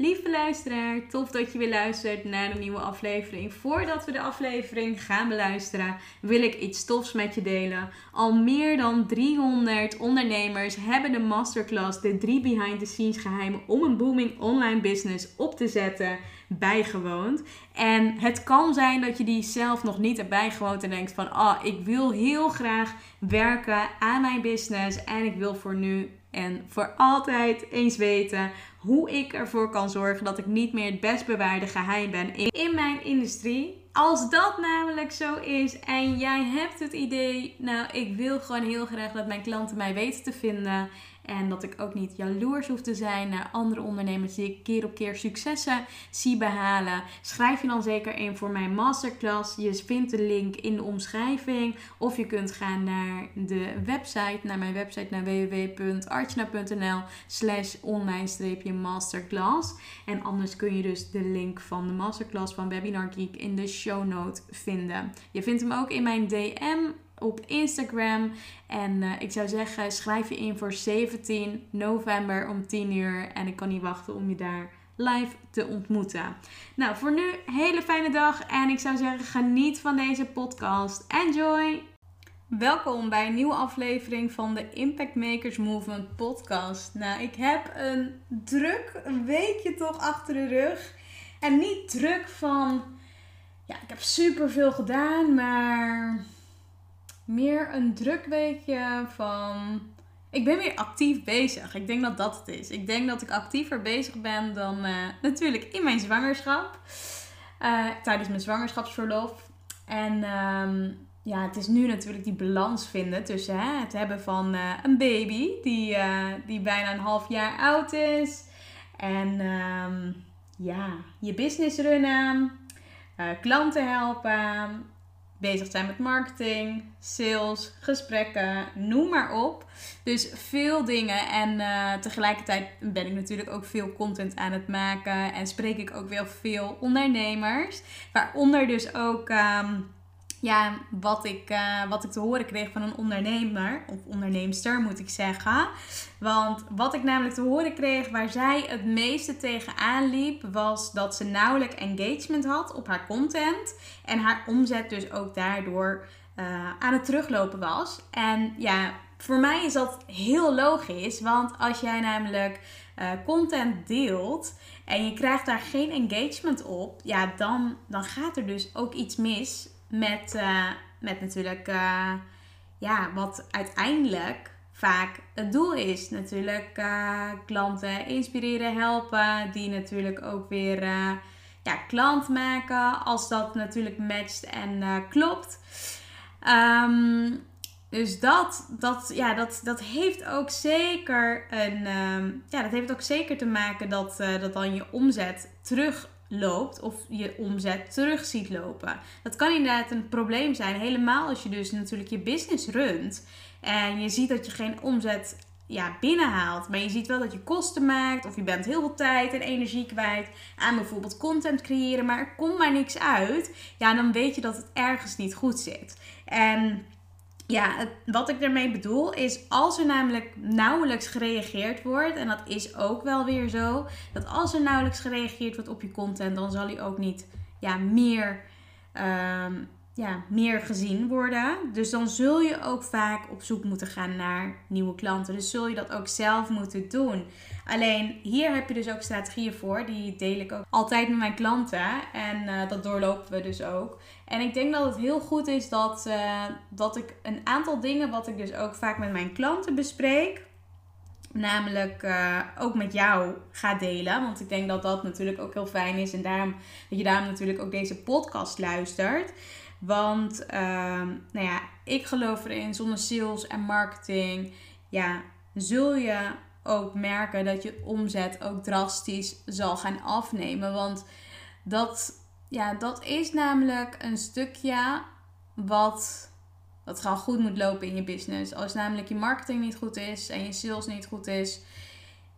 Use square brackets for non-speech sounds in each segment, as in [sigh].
Lieve luisteraar, tof dat je weer luistert naar een nieuwe aflevering. Voordat we de aflevering gaan beluisteren, wil ik iets tofs met je delen. Al meer dan 300 ondernemers hebben de masterclass De 3 Behind the Scenes geheimen om een booming online business op te zetten bijgewoond. En het kan zijn dat je die zelf nog niet hebt bijgewoond en denkt van, ah, oh, ik wil heel graag werken aan mijn business en ik wil voor nu en voor altijd eens weten hoe ik ervoor kan zorgen dat ik niet meer het best bewaarde geheim ben in mijn industrie. Als dat namelijk zo is en jij hebt het idee, nou, ik wil gewoon heel graag dat mijn klanten mij weten te vinden en dat ik ook niet jaloers hoef te zijn naar andere ondernemers die ik keer op keer successen zie behalen. Schrijf je dan zeker in voor mijn masterclass. Je vindt de link in de omschrijving. Of je kunt gaan naar de website, naar mijn website, naar www.archna.nl slash online-masterclass. En anders kun je dus de link van de masterclass van Webinar Geek in de show note vinden. Je vindt hem ook in mijn DM op Instagram. En uh, ik zou zeggen, schrijf je in voor 17 november om 10 uur. En ik kan niet wachten om je daar live te ontmoeten. Nou, voor nu, hele fijne dag. En ik zou zeggen, geniet van deze podcast. Enjoy! Welkom bij een nieuwe aflevering van de Impact Makers Movement podcast. Nou, ik heb een druk weekje toch achter de rug. En niet druk van, ja, ik heb super veel gedaan, maar meer een druk weekje van. Ik ben weer actief bezig. Ik denk dat dat het is. Ik denk dat ik actiever bezig ben dan uh, natuurlijk in mijn zwangerschap. Uh, tijdens mijn zwangerschapsverlof. En um, ja, het is nu natuurlijk die balans vinden tussen hè, het hebben van uh, een baby die, die bijna een half jaar oud is. En um, ja, je business runnen, klanten helpen bezig zijn met marketing, sales, gesprekken, noem maar op. Dus veel dingen. En uh, tegelijkertijd ben ik natuurlijk ook veel content aan het maken. En spreek ik ook wel veel ondernemers. Waaronder dus ook. Um, ja, wat ik, uh, wat ik te horen kreeg van een ondernemer, of onderneemster moet ik zeggen. Want wat ik namelijk te horen kreeg waar zij het meeste tegenaan liep, was dat ze nauwelijks engagement had op haar content. En haar omzet dus ook daardoor uh, aan het teruglopen was. En ja, voor mij is dat heel logisch, want als jij namelijk uh, content deelt en je krijgt daar geen engagement op, ja, dan, dan gaat er dus ook iets mis met, uh, met natuurlijk, uh, ja, wat uiteindelijk vaak het doel is. Natuurlijk uh, klanten inspireren, helpen. Die natuurlijk ook weer ja, klant maken. Als dat natuurlijk matcht en klopt. Um, dus dat, dat, ja, dat, dat heeft ook zeker een, um, ja, dat heeft ook zeker te maken dat, dat dan je omzet terug loopt of je omzet terug ziet lopen. Dat kan inderdaad een probleem zijn. Helemaal als je dus natuurlijk je business runt en je ziet dat je geen omzet ja, binnenhaalt. Maar je ziet wel dat je kosten maakt of je bent heel veel tijd en energie kwijt aan bijvoorbeeld content creëren, maar er komt maar niks uit. Ja, dan weet je dat het ergens niet goed zit. En ja, wat ik ermee bedoel is als er namelijk nauwelijks gereageerd wordt, en dat is ook wel weer zo, dat als er nauwelijks gereageerd wordt op je content, dan zal hij ook niet ja, meer, ehm, ja, meer gezien worden. Dus dan zul je ook vaak op zoek moeten gaan naar nieuwe klanten. Dus zul je dat ook zelf moeten doen. Alleen hier heb je dus ook strategieën voor. Die deel ik ook altijd met mijn klanten. En eh, dat doorlopen we dus ook. En ik denk dat het heel goed is dat, eh, dat ik een aantal dingen, wat ik dus ook vaak met mijn klanten bespreek, namelijk eh, ook met jou ga delen. Want ik denk dat dat natuurlijk ook heel fijn is. En daarom, dat je daarom natuurlijk ook deze podcast luistert. Want ehm, nou ja, ik geloof erin, zonder sales en marketing, ja, zul je ook merken dat je omzet ook drastisch zal gaan afnemen. Want dat, ja, dat is namelijk een stukje wat, wat gewoon goed moet lopen in je business. Als namelijk je marketing niet goed is en je sales niet goed is,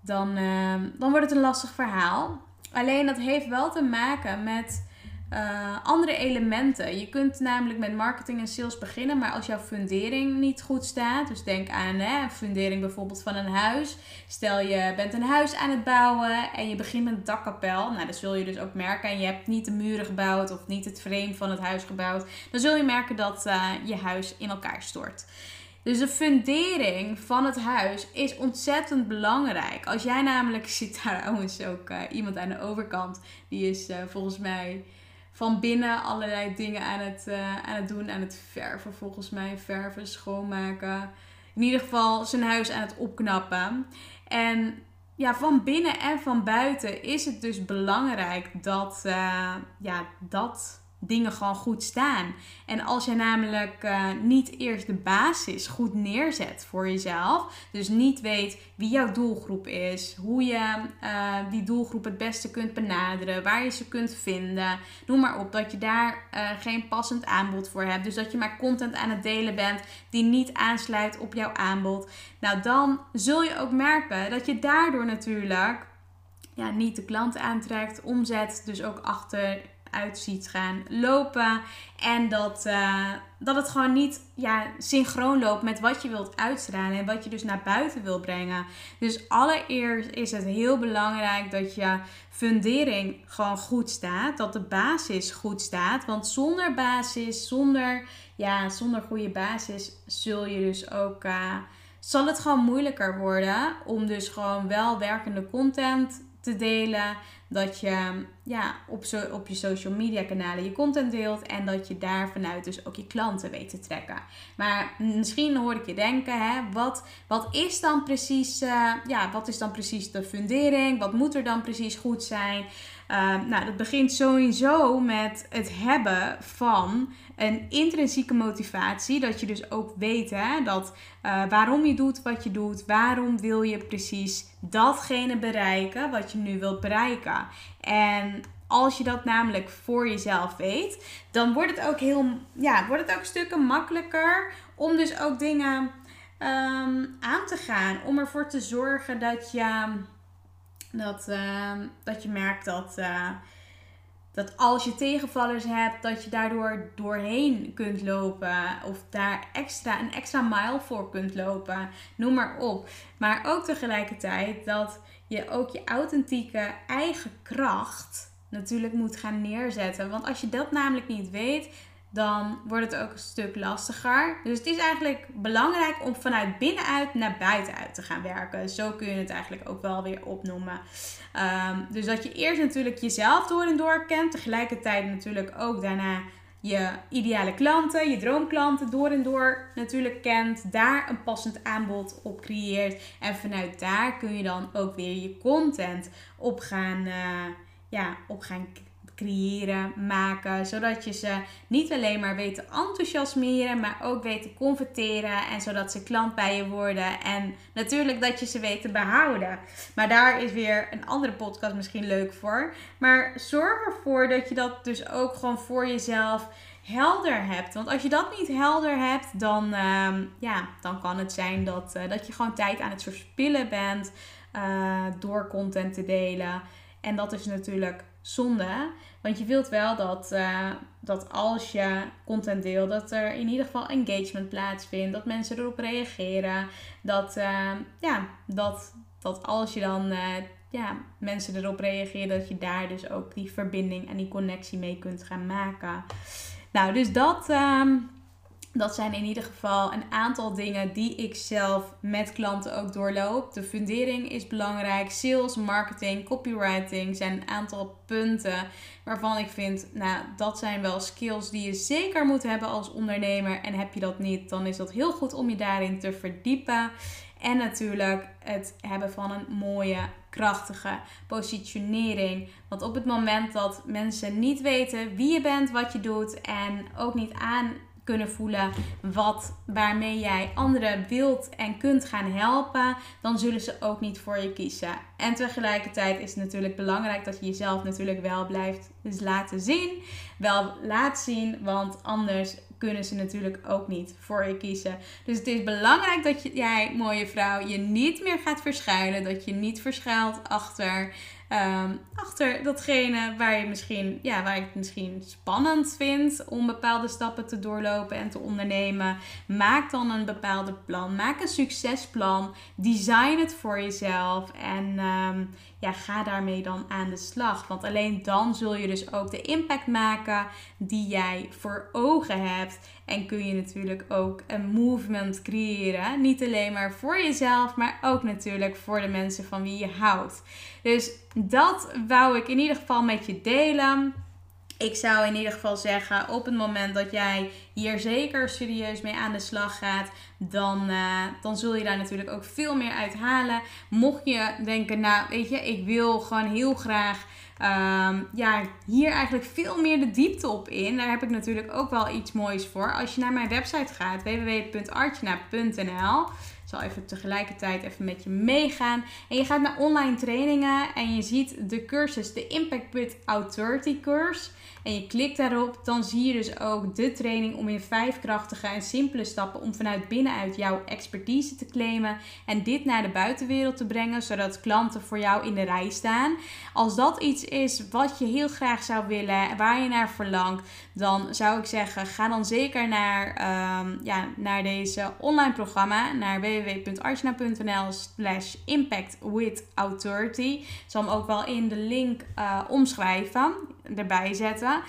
dan, ehm, dan wordt het een lastig verhaal. Alleen dat heeft wel te maken met eh, andere elementen. Je kunt namelijk met marketing en sales beginnen, maar als jouw fundering niet goed staat, dus denk aan hè, fundering bijvoorbeeld van een huis. Stel je bent een huis aan het bouwen en je begint met een dakkapel. Nou, dat zul je dus ook merken. En je hebt niet de muren gebouwd of niet het frame van het huis gebouwd. Dan zul je merken dat eh, je huis in elkaar stort. Dus de fundering van het huis is ontzettend belangrijk. Als jij namelijk, [laughs] zit daar trouwens ook eh, iemand aan de overkant, die is volgens mij van binnen allerlei dingen aan het, eh, aan het doen, aan het verven volgens mij, verven, schoonmaken. In ieder geval zijn huis aan het opknappen. En ja, van binnen en van buiten is het dus belangrijk dat, eh, ja, dat dingen gewoon goed staan. En als je namelijk eh, niet eerst de basis goed neerzet voor jezelf, dus niet weet wie jouw doelgroep is, hoe je eh, die doelgroep het beste kunt benaderen, waar je ze kunt vinden, noem maar op, dat je daar eh, geen passend aanbod voor hebt. Dus dat je maar content aan het delen bent die niet aansluit op jouw aanbod. Nou, dan zul je ook merken dat je daardoor natuurlijk ja, niet de klant aantrekt, omzet dus ook achter uit ziet gaan lopen. En dat, uh, dat het gewoon niet ja, synchroon loopt met wat je wilt uitstralen en wat je dus naar buiten wil brengen. Dus allereerst is het heel belangrijk dat je fundering gewoon goed staat. Dat de basis goed staat. Want zonder basis, zonder, ja, zonder goede basis, zul je dus ook. Uh, zal het gewoon moeilijker worden om dus gewoon wel werkende content te delen. Dat je ja, op, zo, op je social media kanalen je content deelt. En dat je daar vanuit dus ook je klanten weet te trekken. Maar misschien hoor ik je denken, hè, wat, wat is dan precies, uh, ja, wat is dan precies de fundering? Wat moet er dan precies goed zijn? Uh, nou, dat begint sowieso met het hebben van een intrinsieke motivatie. Dat je dus ook weet hè, dat, uh, waarom je doet wat je doet. Waarom wil je precies datgene bereiken wat je nu wilt bereiken. En als je dat namelijk voor jezelf weet, dan wordt het ook heel, ja, wordt het ook stukken makkelijker om dus ook dingen um, aan te gaan. Om ervoor te zorgen dat je, dat, uh, dat je merkt dat, uh, dat als je tegenvallers hebt, dat je daardoor doorheen kunt lopen. Of daar extra, een extra mile voor kunt lopen. Noem maar op. Maar ook tegelijkertijd dat je ook je authentieke eigen kracht natuurlijk moet gaan neerzetten. Want als je dat namelijk niet weet, dan wordt het ook een stuk lastiger. Dus het is eigenlijk belangrijk om vanuit binnenuit naar buitenuit te gaan werken. Zo kun je het eigenlijk ook wel weer opnoemen. Um, dus dat je eerst natuurlijk jezelf door en door kent. Tegelijkertijd natuurlijk ook daarna je ideale klanten, je droomklanten door en door natuurlijk kent. Daar een passend aanbod op creëert. En vanuit daar kun je dan ook weer je content op gaan, uh, ja, op gaan creëren, maken. Zodat je ze niet alleen maar weet te enthousiasmeren, maar ook weet te converteren. En zodat ze klant bij je worden. En natuurlijk dat je ze weet te behouden. Maar daar is weer een andere podcast misschien leuk voor. Maar zorg ervoor dat je dat dus ook gewoon voor jezelf helder hebt. Want als je dat niet helder hebt, dan, uh, ja, dan kan het zijn dat, uh, dat je gewoon tijd aan het verspillen bent uh, door content te delen. En dat is natuurlijk zonde. Want je wilt wel dat, uh, dat als je content deelt, dat er in ieder geval engagement plaatsvindt. Dat mensen erop reageren. Dat, uh, ja, dat, dat als je dan uh, ja, mensen erop reageren, dat je daar dus ook die verbinding en die connectie mee kunt gaan maken. Nou, dus dat. Ehm, dat zijn in ieder geval een aantal dingen die ik zelf met klanten ook doorloop. De fundering is belangrijk. Sales, marketing, copywriting zijn een aantal punten waarvan ik vind, nou, dat zijn wel skills die je zeker moet hebben als ondernemer. En heb je dat niet, dan is dat heel goed om je daarin te verdiepen. En natuurlijk het hebben van een mooie, krachtige positionering. Want op het moment dat mensen niet weten wie je bent, wat je doet en ook niet aan kunnen voelen wat, waarmee jij anderen wilt en kunt gaan helpen, dan zullen ze ook niet voor je kiezen. En tegelijkertijd is het natuurlijk belangrijk dat je jezelf natuurlijk wel blijft laten zien. Wel laat zien, want anders kunnen ze natuurlijk ook niet voor je kiezen. Dus het is belangrijk dat jij, mooie vrouw, je niet meer gaat verschuilen. Dat je niet verschuilt achter Ehm, achter datgene waar je misschien, ja, waar je het misschien spannend vindt om bepaalde stappen te doorlopen en te ondernemen. Maak dan een bepaalde plan. Maak een succesplan. Design het voor jezelf. En ehm, ja, ga daarmee dan aan de slag. Want alleen dan zul je dus ook de impact maken die jij voor ogen hebt. En kun je natuurlijk ook een movement creëren. Niet alleen maar voor jezelf, maar ook natuurlijk voor de mensen van wie je houdt. Dus dat wou ik in ieder geval met je delen. Ik zou in ieder geval zeggen, op het moment dat jij hier zeker serieus mee aan de slag gaat, dan, uh, dan zul je daar natuurlijk ook veel meer uit halen. Mocht je denken, nou weet je, ik wil gewoon heel graag um, ja, hier eigenlijk veel meer de diepte op in. Daar heb ik natuurlijk ook wel iets moois voor. Als je naar mijn website gaat, www.artjana.nl ik zal even tegelijkertijd even met je meegaan. En je gaat naar online trainingen en je ziet de cursus, de Impact with Authority cursus en je klikt daarop, dan zie je dus ook de training om in vijf krachtige en simpele stappen om vanuit binnenuit jouw expertise te claimen en dit naar de buitenwereld te brengen, zodat klanten voor jou in de rij staan. Als dat iets is wat je heel graag zou willen, waar je naar verlangt, dan zou ik zeggen, ga dan zeker naar, um, ja, naar deze online programma, naar www.archna.nl slash impact with authority. Ik zal hem ook wel in de link uh, omschrijven, erbij zetten.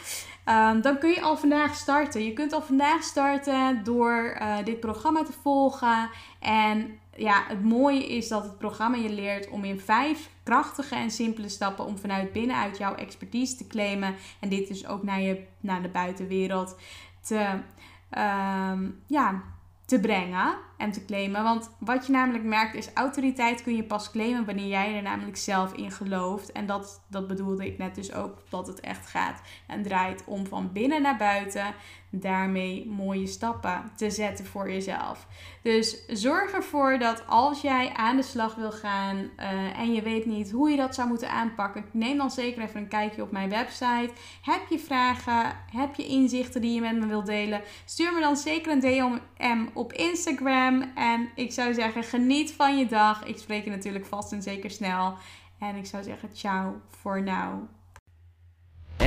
Um, dan kun je al vandaag starten. Je kunt al vandaag starten door uh, dit programma te volgen. En ja, het mooie is dat het programma je leert om in vijf krachtige en simpele stappen om vanuit binnenuit jouw expertise te claimen. En dit dus ook naar, je, naar de buitenwereld te, um, ja, te brengen en te claimen. Want wat je namelijk merkt is, autoriteit kun je pas claimen wanneer jij er namelijk zelf in gelooft. En dat, dat bedoelde ik net dus ook, dat het echt gaat en draait om van binnen naar buiten daarmee mooie stappen te zetten voor jezelf. Dus zorg ervoor dat als jij aan de slag wil gaan uh, en je weet niet hoe je dat zou moeten aanpakken, neem dan zeker even een kijkje op mijn website. Heb je vragen? Heb je inzichten die je met me wilt delen? Stuur me dan zeker een DM op Instagram. En ik zou zeggen, geniet van je dag. Ik spreek je natuurlijk vast en zeker snel. En ik zou zeggen, ciao voor now.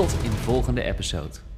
Tot in de volgende episode.